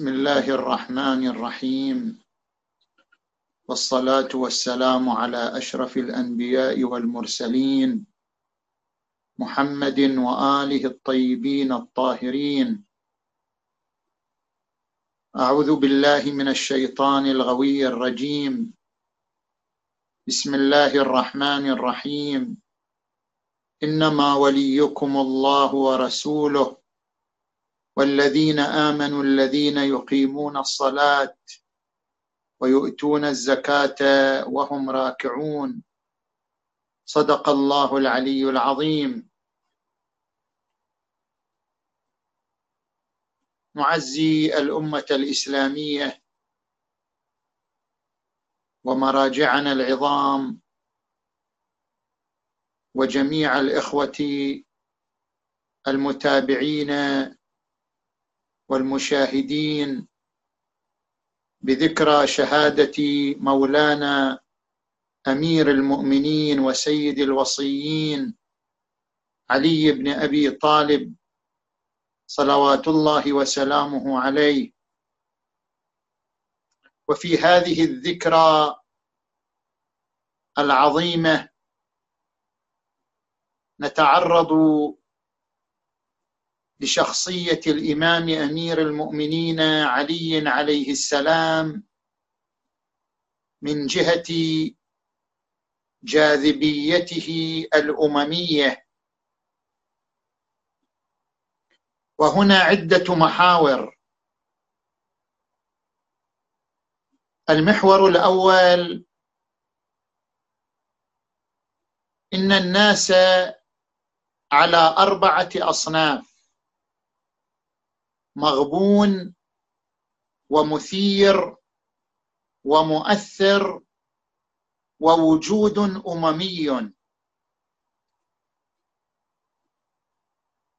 بسم الله الرحمن الرحيم. والصلاة والسلام على أشرف الأنبياء والمرسلين محمد وآله الطيبين الطاهرين. أعوذ بالله من الشيطان الغوي الرجيم. بسم الله الرحمن الرحيم. إنما وليكم الله ورسوله والذين آمنوا الذين يقيمون الصلاة ويؤتون الزكاة وهم راكعون. صدق الله العلي العظيم. نعزي الأمة الإسلامية ومراجعنا العظام وجميع الإخوة المتابعين والمشاهدين بذكرى شهادة مولانا أمير المؤمنين وسيد الوصيين علي بن أبي طالب صلوات الله وسلامه عليه. وفي هذه الذكرى العظيمة نتعرض لشخصية الإمام أمير المؤمنين علي عليه السلام من جهة جاذبيته الأممية. وهنا عدة محاور. المحور الأول إن الناس على أربعة أصناف. مغبون ومثير ومؤثر ووجود أممي.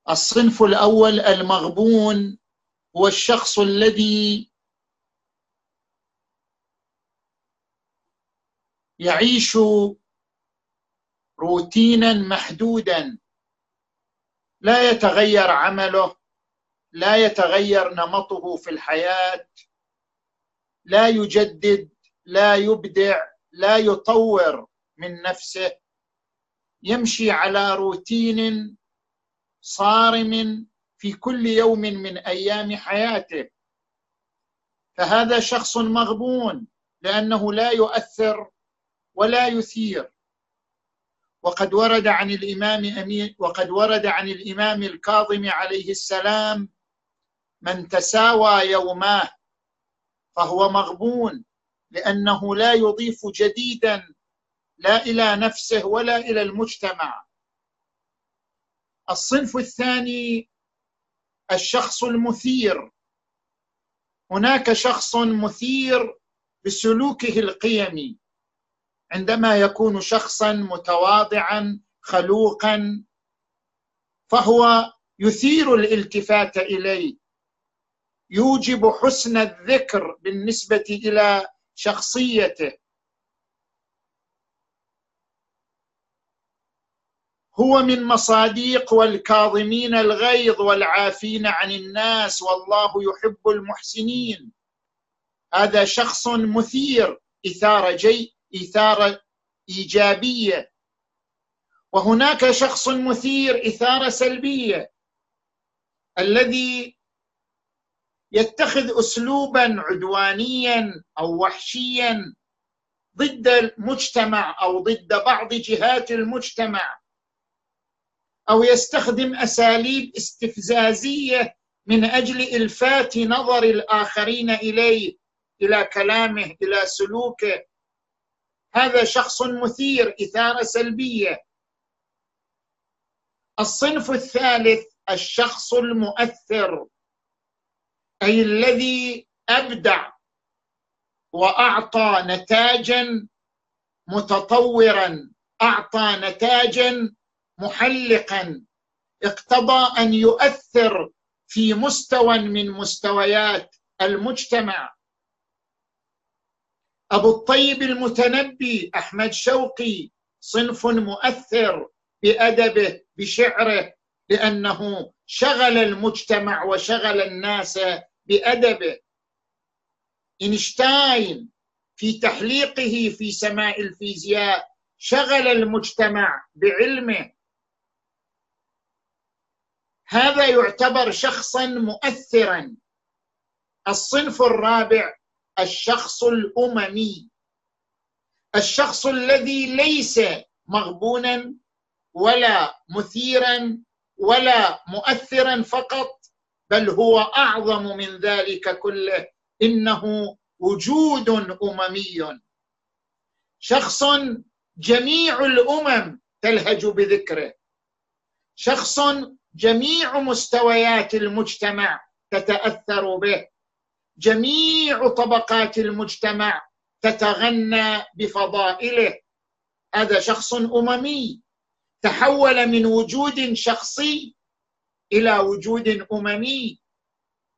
الصنف الأول المغبون هو الشخص الذي يعيش روتينا محدودا لا يتغير عمله لا يتغير نمطه في الحياة لا يجدد لا يبدع لا يطور من نفسه. يمشي على روتين صارم في كل يوم من أيام حياته. فهذا شخص مغبون لأنه لا يؤثر ولا يثير. وقد ورد عن الإمام امين وقد ورد عن الإمام الكاظم عليه السلام من تساوى يوماه فهو مغبون لأنه لا يضيف جديدا لا إلى نفسه ولا إلى المجتمع. الصنف الثاني الشخص المثير. هناك شخص مثير بسلوكه القيمي. عندما يكون شخصا متواضعا خلوقا فهو يثير الالتفات إليه. يوجب حسن الذكر بالنسبة إلى شخصيته. هو من مصاديق والكاظمين الغيظ والعافين عن الناس والله يحب المحسنين. هذا شخص مثير إثارة جي إثارة إيجابية. وهناك شخص مثير إثارة سلبية. الذي يتخذ اسلوبا عدوانيا أو وحشيا ضد المجتمع أو ضد بعض جهات المجتمع أو يستخدم أساليب استفزازية من أجل إلفات نظر الآخرين إليه إلى كلامه إلى سلوكه. هذا شخص مثير إثارة سلبية. الصنف الثالث الشخص المؤثر. أي الذي أبدع وأعطى نتاجا متطورا أعطى نتاجا محلقا. اقتضى أن يؤثر في مستوى من مستويات المجتمع. أبو الطيب المتنبي أحمد شوقي صنف مؤثر بأدبه بشعره لأنه شغل المجتمع وشغل الناس بادبه إينشتاين في تحليقه في سماء الفيزياء شغل المجتمع بعلمه. هذا يعتبر شخصا مؤثرا. الصنف الرابع الشخص الأممي. الشخص الذي ليس مغبونا ولا مثيرا ولا مؤثرا فقط بل هو أعظم من ذلك كله. إنه وجود أممي. شخص جميع الأمم تلهج بذكره. شخص جميع مستويات المجتمع تتأثر به. جميع طبقات المجتمع تتغنى بفضائله. هذا شخص أممي. تحول من وجود شخصي إلى وجود أممي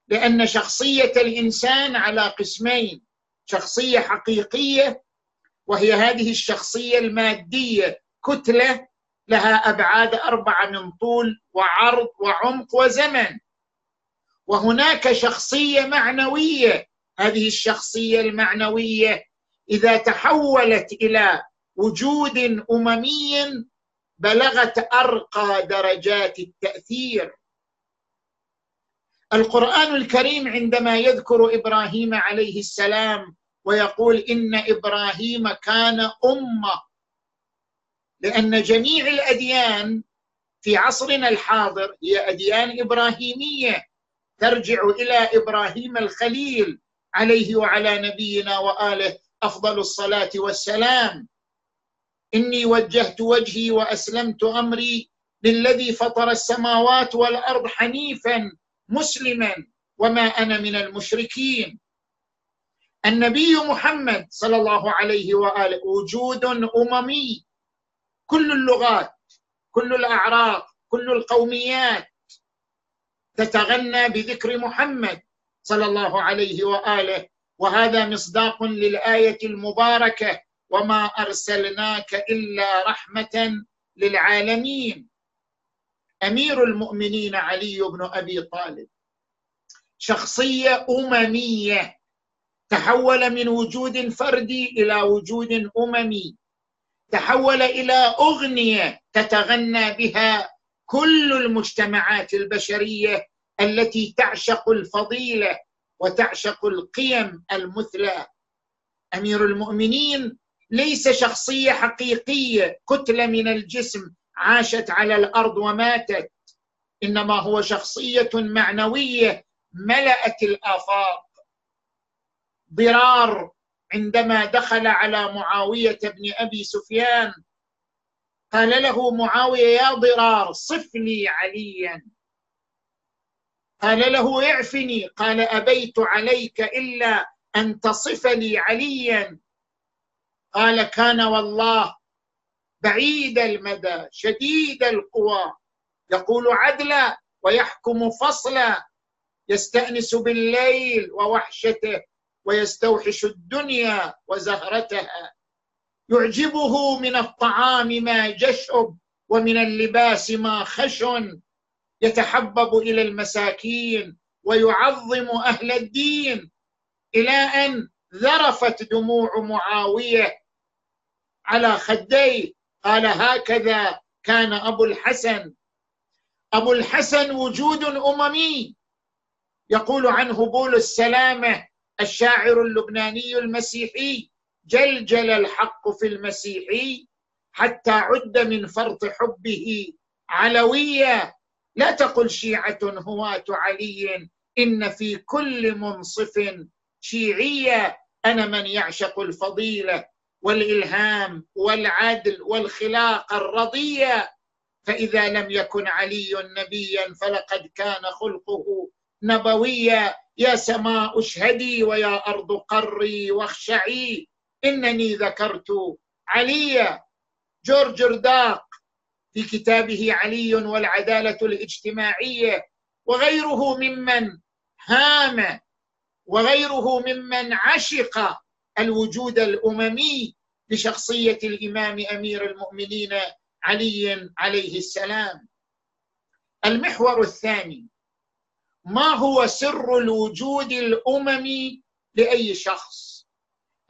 لأن شخصية الإنسان على قسمين شخصية حقيقية وهي هذه الشخصية المادية كتلة لها أبعاد أربعة من طول وعرض وعمق وزمن. وهناك شخصية معنوية هذه الشخصية المعنوية إذا تحولت إلى وجود أممي بلغت أرقى درجات التأثير. القرآن الكريم عندما يذكر إبراهيم عليه السلام ويقول إن إبراهيم كان أمة. لأن جميع الأديان في عصرنا الحاضر هي أديان إبراهيمية. ترجع إلى إبراهيم الخليل عليه وعلى نبينا وآله أفضل الصلاة والسلام. إني وجهت وجهي وأسلمت أمري للذي فطر السماوات والأرض حنيفا مسلما وما أنا من المشركين. النبي محمد صلى الله عليه وآله وجود أممي. كل اللغات كل الأعراق كل القوميات تتغنى بذكر محمد صلى الله عليه وآله. وهذا مصداق للآية المباركة وما أرسلناك إلا رحمة للعالمين. أمير المؤمنين علي بن أبي طالب. شخصية أممية. تحول من وجود فردي إلى وجود أممي. تحول إلى أغنية تتغنى بها كل المجتمعات البشرية التي تعشق الفضيلة وتعشق القيم المثلى. أمير المؤمنين ليس شخصية حقيقية كتلة من الجسم عاشت على الأرض وماتت. إنما هو شخصية معنوية ملأت الآفاق. ضرار عندما دخل على معاوية بن أبي سفيان. قال له معاوية يا ضرار صف لي عليا. قال له اعفني. قال أبيت عليك إلا أن تصف لي عليا. قال كان والله بعيد المدى شديد القوى. يقول عدلا ويحكم فصلا يستأنس بالليل ووحشته ويستوحش الدنيا وزهرتها. يعجبه من الطعام ما جشب ومن اللباس ما خشن. يتحبب إلى المساكين ويعظم أهل الدين. إلى أن ذرفت دموع معاوية على خديه قال هكذا كان أبو الحسن. أبو الحسن وجود أممي. يقول عنه بول السلامة الشاعر اللبناني المسيحي جلجل الحق في المسيحي حتى عد من فرط حبه علويا لا تقل شيعة هواه علي إن في كل منصف شيعية. أنا من يعشق الفضيلة والإلهام والعدل والخلاق الرضية فإذا لم يكن علي نبيا فلقد كان خلقه نبويا. يا سماء اشهدي ويا أرض قري واخشعي. إنني ذكرت عليا. جورج رداق في كتابه علي والعدالة الاجتماعية. وغيره ممن هام وغيره ممن عشق. الوجود الأممي بشخصيه الإمام أمير المؤمنين علي عليه السلام. المحور الثاني ما هو سر الوجود الأممي لأي شخص؟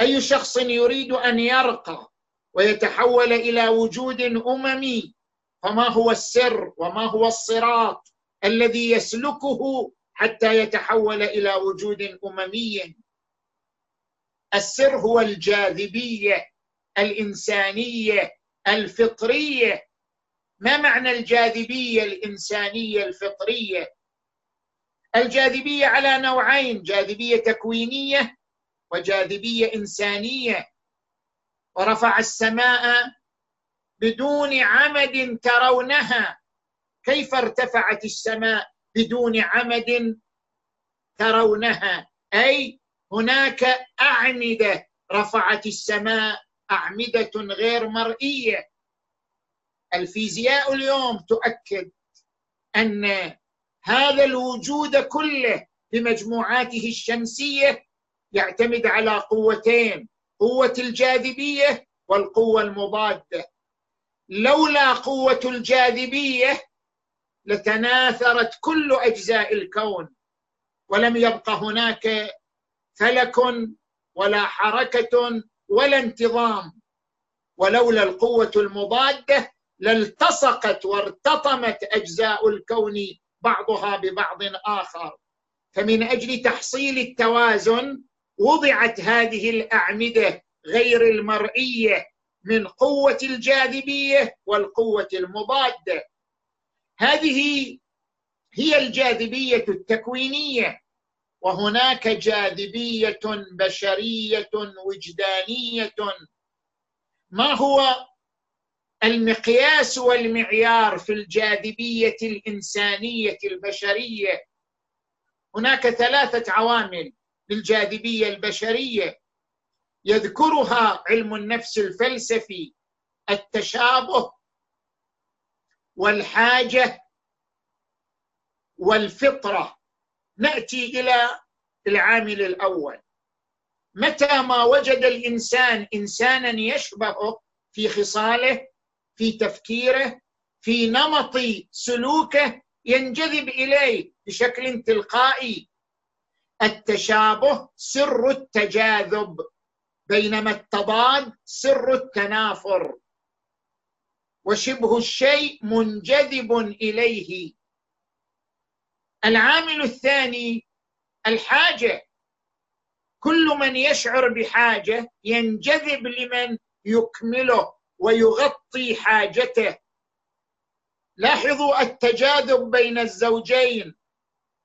أي شخص يريد أن يرقى ويتحول إلى وجود أممي؟ فما هو السر وما هو الصراط الذي يسلكه حتى يتحول إلى وجود أممي؟ السر هو الجاذبية الإنسانية الفطرية. ما معنى الجاذبية الإنسانية الفطرية؟ الجاذبية على نوعين جاذبية تكوينية وجاذبية إنسانية. ورفع السماء بدون عمد ترونها. كيف ارتفعت السماء بدون عمد ترونها؟ أي هناك أعمدة رفعت السماء أعمدة غير مرئية. الفيزياء اليوم تؤكد أن هذا الوجود كله بمجموعاته الشمسية يعتمد على قوتين قوة الجاذبية والقوة المضادة. لولا قوة الجاذبية لتناثرت كل أجزاء الكون ولم يبق هناك فلك ولا حركة ولا انتظام. ولولا القوة المضادة لالتصقت وارتطمت أجزاء الكون بعضها ببعض آخر. فمن أجل تحصيل التوازن وضعت هذه الأعمدة غير المرئية من قوة الجاذبية والقوة المضادة. هذه هي الجاذبية التكوينية وهناك جاذبية بشرية وجدانية. ما هو المقياس والمعيار في الجاذبية الإنسانية البشرية؟ هناك ثلاثة عوامل للجاذبية البشرية. يذكرها علم النفس الفلسفي التشابه والحاجة والفطرة. نأتي إلى العامل الأول. متى ما وجد الإنسان إنسانا يشبهه في خصاله في تفكيره في نمط سلوكه ينجذب إليه بشكل تلقائي. التشابه سر التجاذب بينما التضاد سر التنافر. وشبه الشيء منجذب إليه. العامل الثاني الحاجة. كل من يشعر بحاجة ينجذب لمن يكمله ويغطي حاجته. لاحظوا التجاذب بين الزوجين.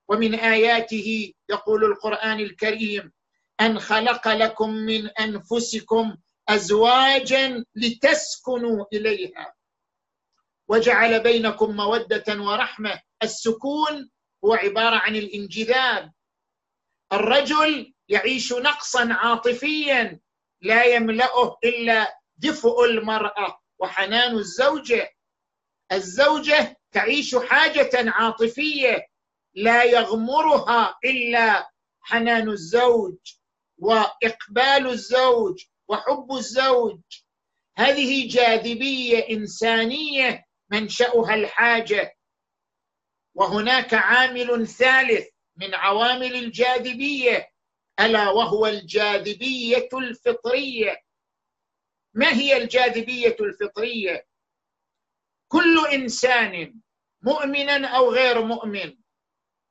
ومن آياته يقول القرآن الكريم أن خلق لكم من أنفسكم ازواجا لتسكنوا إليها. وجعل بينكم مودة ورحمة. السكون هو عبارة عن الانجذاب. الرجل يعيش نقصا عاطفيا لا يملأه إلا دفء المرأة وحنان الزوجة. الزوجة تعيش حاجة عاطفية لا يغمرها إلا حنان الزوج وإقبال الزوج وحب الزوج. هذه جاذبية إنسانية منشأها الحاجة. وهناك عامل ثالث من عوامل الجاذبية ألا وهو الجاذبية الفطرية. ما هي الجاذبية الفطرية؟ كل إنسان مؤمنا أو غير مؤمن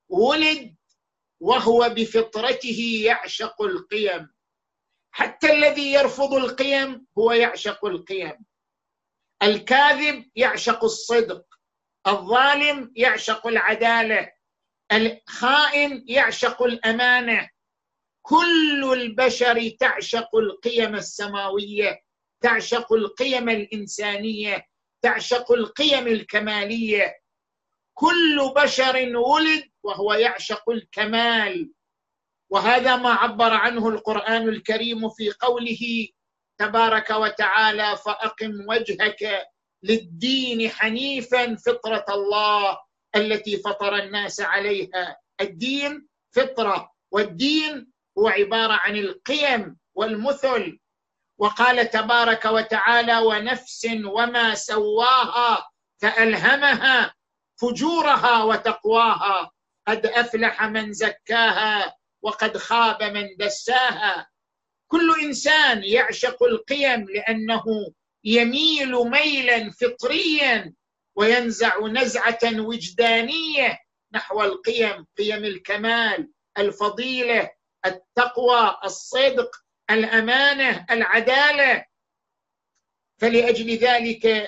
ولد وهو بفطرته يعشق القيم. حتى الذي يرفض القيم هو يعشق القيم. الكاذب يعشق الصدق. الظالم يعشق العدالة الخائن يعشق الأمانة. كل البشر تعشق القيم السماوية تعشق القيم الإنسانية تعشق القيم الكمالية. كل بشر ولد وهو يعشق الكمال. وهذا ما عبر عنه القرآن الكريم في قوله تبارك وتعالى فأقم وجهك للدين حنيفا فطرة الله التي فطر الناس عليها. الدين فطرة والدين هو عبارة عن القيم والمثل. وقال تبارك وتعالى ونفس وما سواها فألهمها فجورها وتقواها. قد أفلح من زكاها وقد خاب من دساها. كل إنسان يعشق القيم لأنه يميل ميلا فطريا وينزع نزعة وجدانية نحو القيم قيم الكمال الفضيلة التقوى الصدق الأمانة العدالة. فلأجل ذلك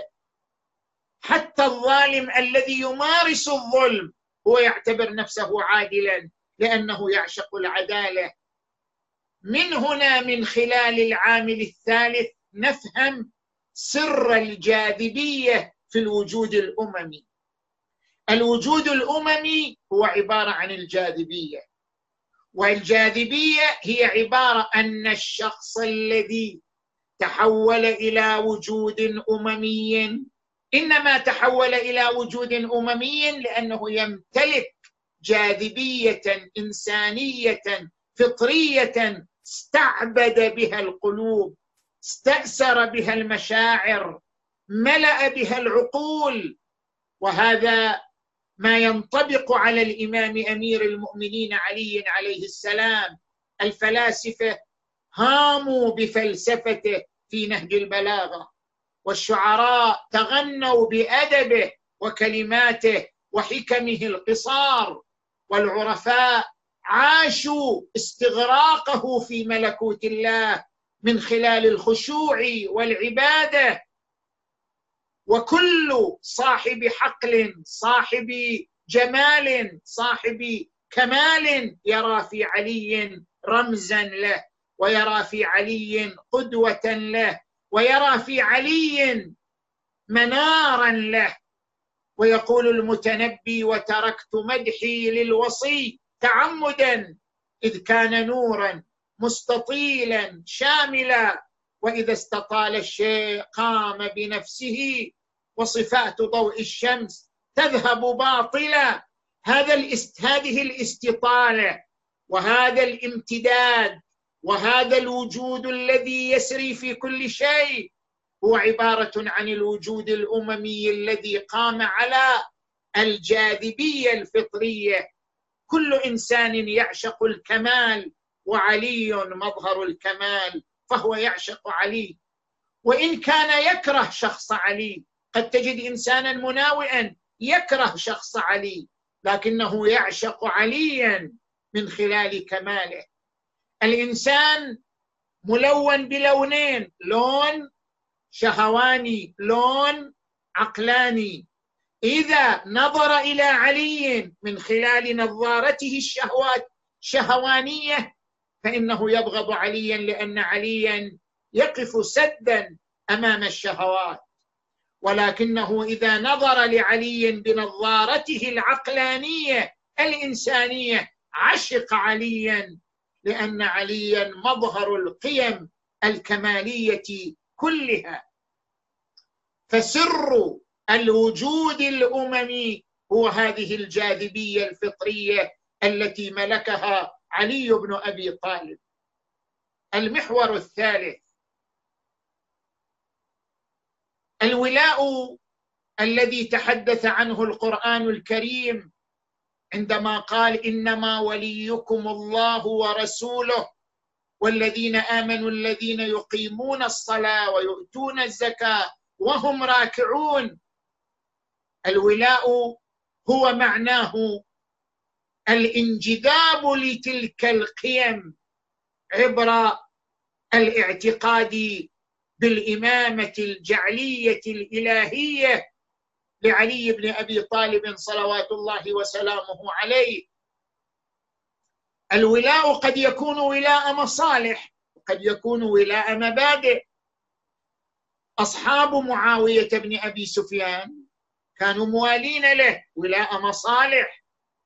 حتى الظالم الذي يمارس الظلم هو يعتبر نفسه عادلا لأنه يعشق العدالة. من هنا من خلال العامل الثالث نفهم سر الجاذبية في الوجود الأممي. الوجود الأممي هو عبارة عن الجاذبية. والجاذبية هي عبارة أن الشخص الذي تحول إلى وجود أممي إنما تحول إلى وجود أممي لأنه يمتلك جاذبية إنسانية فطرية استعبد بها القلوب. استأسر بها المشاعر ملأ بها العقول. وهذا ما ينطبق على الإمام أمير المؤمنين علي عليه السلام. الفلاسفة هاموا بفلسفته في نهج البلاغة. والشعراء تغنوا بأدبه وكلماته وحكمه القصار. والعرفاء عاشوا استغراقه في ملكوت الله. من خلال الخشوع والعبادة. وكل صاحب حقل صاحب جمال صاحب كمال يرى في علي رمزا له ويرى في علي قدوه له ويرى في علي منارا له. ويقول المتنبي وتركت مدحي للوصي تعمدا إذ كان نورا مستطيلا شاملا. وإذا استطال الشيء قام بنفسه وصفات ضوء الشمس تذهب باطلا. هذا الاست... هذه الاستطالة وهذا الامتداد وهذا الوجود الذي يسري في كل شيء هو عبارة عن الوجود الأممي الذي قام على الجاذبية الفطرية. كل إنسان يعشق الكمال وعلي مظهر الكمال فهو يعشق علي. وإن كان يكره شخص علي قد تجد إنسانا مناوئا يكره شخص علي لكنه يعشق عليا من خلال كماله. الإنسان ملون بلونين لون شهواني لون عقلاني. إذا نظر إلى علي من خلال نظارته الشهوات شهوانية فإنه يبغض عليا لأن عليا يقف سدا أمام الشهوات. ولكنه إذا نظر لعلي بنظارته العقلانية الإنسانية عشق عليا لأن عليا مظهر القيم الكمالية كلها. فسر الوجود الأممي هو هذه الجاذبية الفطرية التي ملكها علي بن أبي طالب. المحور الثالث. الولاء الذي تحدث عنه القرآن الكريم عندما قال إنما وليكم الله ورسوله والذين آمنوا الذين يقيمون الصلاة ويؤتون الزكاة وهم راكعون. الولاء هو معناه الانجذاب لتلك القيم عبر الاعتقاد بالإمامة الجعلية الإلهية لعلي بن أبي طالب صلوات الله وسلامه عليه. الولاء قد يكون ولاء مصالح وقد يكون ولاء مبادئ. أصحاب معاوية بن أبي سفيان كانوا موالين له ولاء مصالح.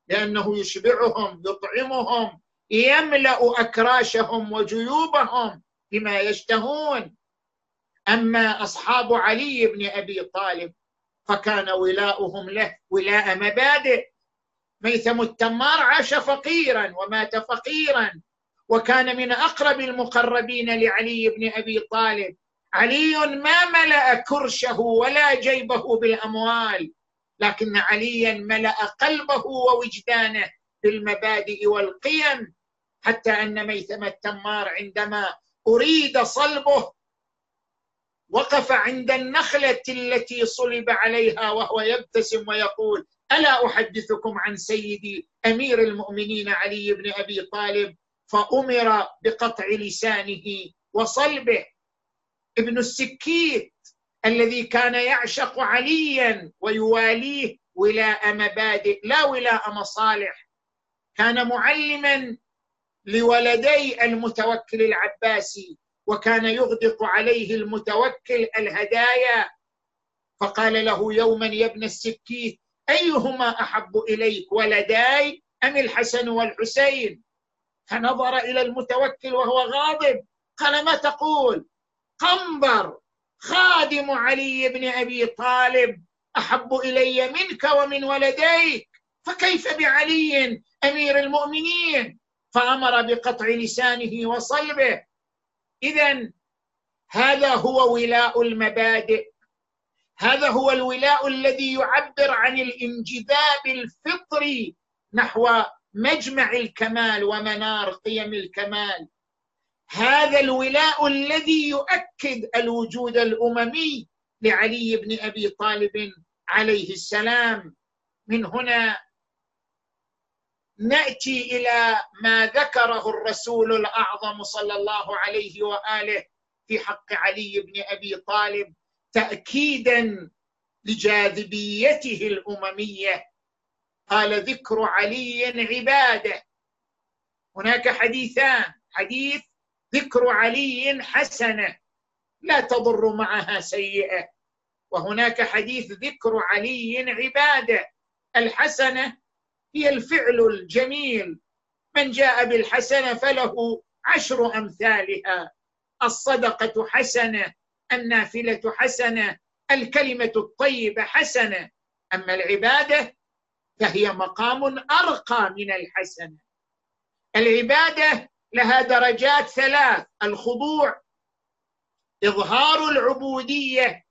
لأنه يشبعهم يطعمهم يملأ أكراشهم وجيوبهم بما يشتهون. أما أصحاب علي بن أبي طالب فكان ولاؤهم له ولاء مبادئ. ميثم التمار عاش فقيرا ومات فقيرا. وكان من أقرب المقربين لعلي بن أبي طالب. علي ما ملأ كرشه ولا جيبه بالأموال. لكن عليا ملأ قلبه ووجدانه بالمبادئ والقيم حتى أن ميثم التمار عندما أريد صلبه وقف عند النخلة التي صلب عليها وهو يبتسم ويقول ألا أحدثكم عن سيدي أمير المؤمنين علي بن أبي طالب؟ فأمر بقطع لسانه وصلبه. ابن السكيت الذي كان يعشق عليا ويواليه ولاء مبادئ لا ولاء مصالح. كان معلما لولدي المتوكل العباسي وكان يغدق عليه المتوكل الهدايا. فقال له يوما يا ابن السكيت أيهما أحب إليك ولداي أم الحسن والحسين؟ فنظر إلى المتوكل وهو غاضب. قال ما تقول؟ قنبر. خادم علي بن أبي طالب أحب إلي منك ومن ولديك فكيف بعلي أمير المؤمنين؟ فأمر بقطع لسانه وصلبه. اذا هذا هو ولاء المبادئ. هذا هو الولاء الذي يعبر عن الانجذاب الفطري نحو مجمع الكمال ومنار قيم الكمال. هذا الولاء الذي يؤكد الوجود الأممي لعلي بن أبي طالب عليه السلام. من هنا نأتي إلى ما ذكره الرسول الأعظم صلى الله عليه وآله في حق علي بن أبي طالب تاكيدا لجاذبيته الأممية. قال ذكر علي عبادة. هناك حديثان حديث ذكر علي حسنة. لا تضر معها سيئة. وهناك حديث ذكر علي عبادة. الحسنة هي الفعل الجميل. من جاء بالحسنة فله عشر أمثالها. الصدقة حسنة النافلة حسنة الكلمة الطيبة حسنة. أما العبادة فهي مقام أرقى من الحسنة. العبادة لها درجات ثلاث. الخضوع إظهار العبودية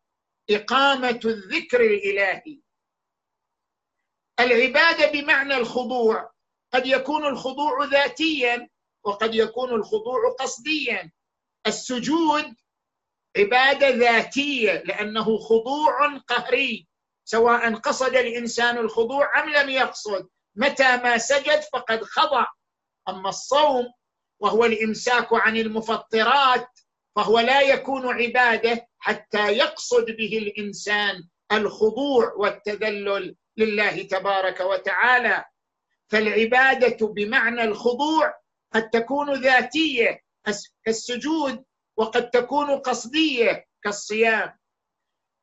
إقامة الذكر الإلهي. العبادة بمعنى الخضوع قد يكون الخضوع ذاتيا وقد يكون الخضوع قصديا. السجود عبادة ذاتية لأنه خضوع قهري. سواء قصد الإنسان الخضوع أم لم يقصد. متى ما سجد فقد خضع. أما الصوم وهو الإمساك عن المفطرات فهو لا يكون عبادة حتى يقصد به الإنسان الخضوع والتذلل لله تبارك وتعالى. فالعبادة بمعنى الخضوع قد تكون ذاتية كالسجود وقد تكون قصدية كالصيام.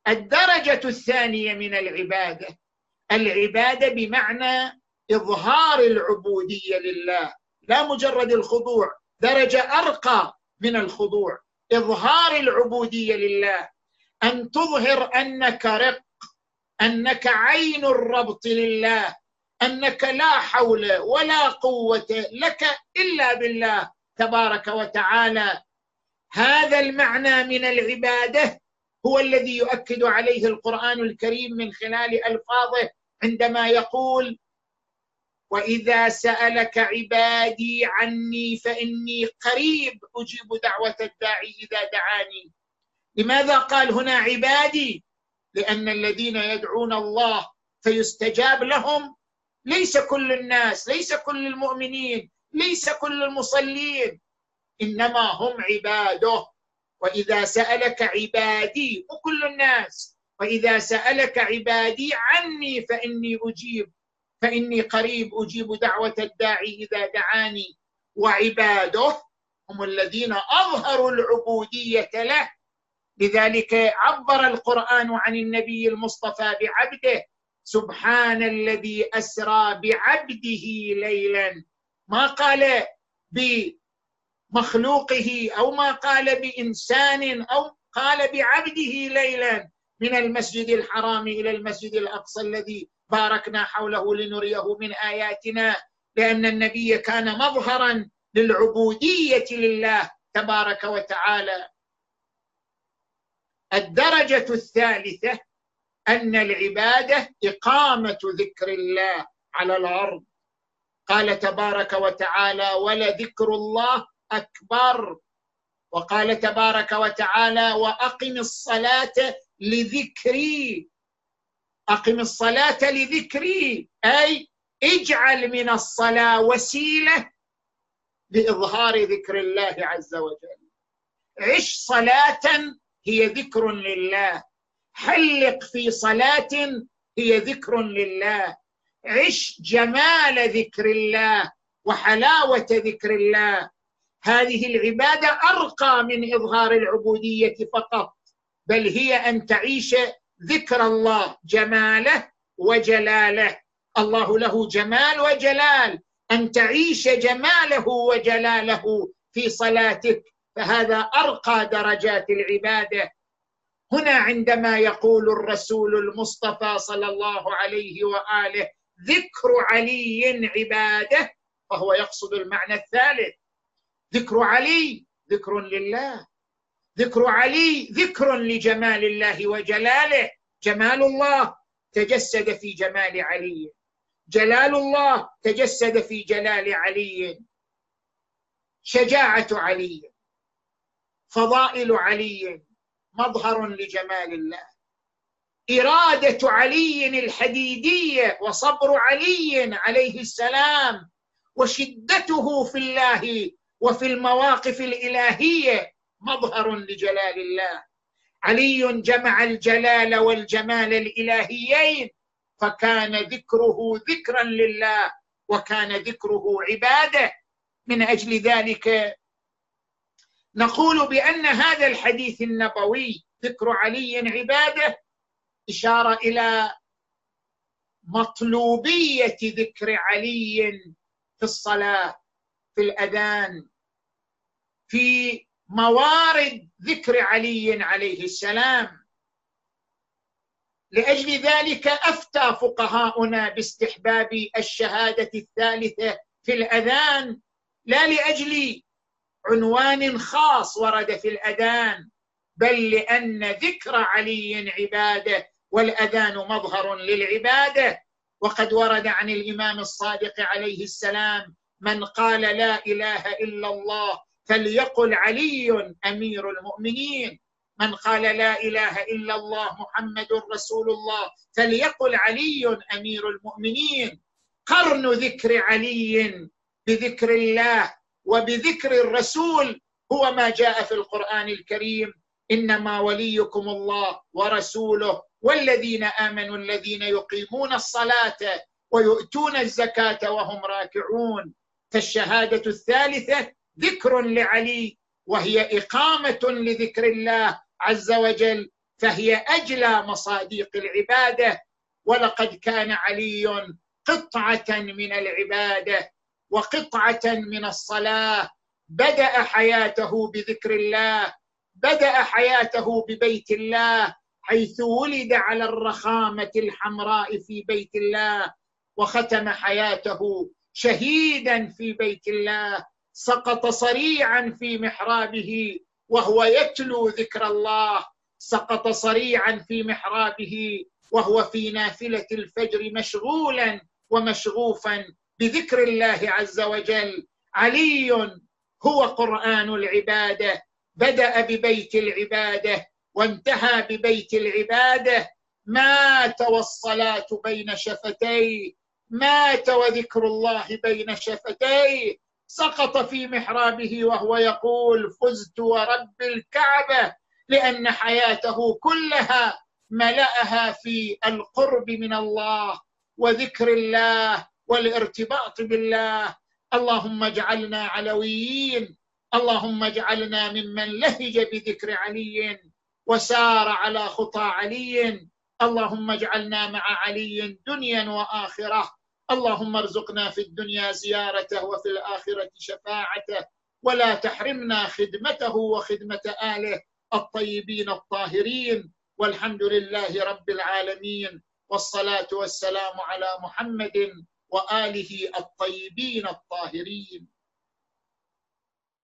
الدرجة الثانية من العبادة العبادة بمعنى إظهار العبودية لله. لا مجرد الخضوع درجة أرقى من الخضوع. إظهار العبودية لله أن تظهر أنك رق أنك عين الربط لله أنك لا حول ولا قوة لك إلا بالله تبارك وتعالى. هذا المعنى من العبادة هو الذي يؤكد عليه القرآن الكريم من خلال ألفاظه عندما يقول وإذا سألك عبادي عني فإني قريب أجيب دعوة الداعي إذا دعاني. لماذا قال هنا عبادي؟ لأن الذين يدعون الله فيستجاب لهم. ليس كل الناس ليس كل المؤمنين ليس كل المصلين إنما هم عباده. وإذا سألك عبادي وكل الناس وإذا سألك عبادي عني فإني أجيب فإني قريب أجيب دعوة الداعي إذا دعاني. وعباده هم الذين أظهروا العبودية له. لذلك عبر القرآن عن النبي المصطفى بعبده سبحان الذي أسرى بعبده ليلا. ما قال بمخلوقه أو ما قال بإنسان أو قال بعبده ليلا. من المسجد الحرام إلى المسجد الأقصى الذي باركنا حوله لنريه من آياتنا لأن النبي كان مظهرا للعبودية لله تبارك وتعالى. الدرجة الثالثة أن العبادة إقامة ذكر الله على الأرض. قال تبارك وتعالى ولذكر الله أكبر وقال تبارك وتعالى وأقم الصلاة لذكري أقم الصلاة لذكري. أي اجعل من الصلاة وسيلة لإظهار ذكر الله عز وجل. عش صلاة هي ذكر لله. حلق في صلاة هي ذكر لله. عش جمال ذكر الله وحلاوة ذكر الله. هذه العبادة أرقى من إظهار العبودية فقط بل هي أن تعيش ذكر الله جماله وجلاله. الله له جمال وجلال. أن تعيش جماله وجلاله في صلاتك فهذا أرقى درجات العبادة. هنا عندما يقول الرسول المصطفى صلى الله عليه وآله ذكر علي عبادة فهو يقصد المعنى الثالث. ذكر علي ذكر لله ذكر علي ذكر لجمال الله وجلاله. جمال الله تجسد في جمال علي. جلال الله تجسد في جلال علي. شجاعة علي. فضائل علي. مظهر لجمال الله. إرادة علي الحديدية وصبر علي عليه السلام. وشدته في الله وفي المواقف الإلهية. مظهر لجلال الله. علي جمع الجلال والجمال الإلهيين فكان ذكره ذكرا لله وكان ذكره عباده. من أجل ذلك نقول بأن هذا الحديث النبوي ذكر علي عباده إشارة إلى مطلوبية ذكر علي في الصلاة في الأذان في موارد ذكر علي عليه السلام. لأجل ذلك أفتى فقهاؤنا باستحباب الشهادة الثالثة في الأذان لا لأجل عنوان خاص ورد في الأذان بل لأن ذكر علي عبادة والأذان مظهر للعبادة. وقد ورد عن الإمام الصادق عليه السلام من قال لا إله إلا الله فليقل علي أمير المؤمنين. من قال لا إله إلا الله محمد رسول الله فليقل علي أمير المؤمنين. قرن ذكر علي بذكر الله وبذكر الرسول هو ما جاء في القرآن الكريم. إنما وليكم الله ورسوله والذين آمنوا الذين يقيمون الصلاة ويؤتون الزكاة وهم راكعون. فالشهادة الثالثة ذكر لعلي وهي إقامة لذكر الله عز وجل فهي أجلى مصاديق العبادة. ولقد كان علي قطعة من العبادة وقطعة من الصلاة. بدأ حياته بذكر الله بدأ حياته ببيت الله حيث ولد على الرخامة الحمراء في بيت الله وختم حياته شهيدا في بيت الله. سقط صريعا في محرابه وهو يتلو ذكر الله. سقط صريعا في محرابه وهو في نافلة الفجر مشغولا ومشغوفا بذكر الله عز وجل. علي هو قرآن العبادة. بدأ ببيت العبادة وانتهى ببيت العبادة. مات والصلاة بين شفتيه. مات وذكر الله بين شفتيه. سقط في محرابه وهو يقول فزت ورب الكعبة لأن حياته كلها ملأها في القرب من الله وذكر الله والارتباط بالله. اللهم اجعلنا علويين اللهم اجعلنا ممن لهج بذكر علي وسار على خطى علي. اللهم اجعلنا مع علي دنيا وآخرة. اللهم ارزقنا في الدنيا زيارته وفي الآخرة شفاعته ولا تحرمنا خدمته وخدمة آله الطيبين الطاهرين. والحمد لله رب العالمين. والصلاة والسلام على محمد وآله الطيبين الطاهرين.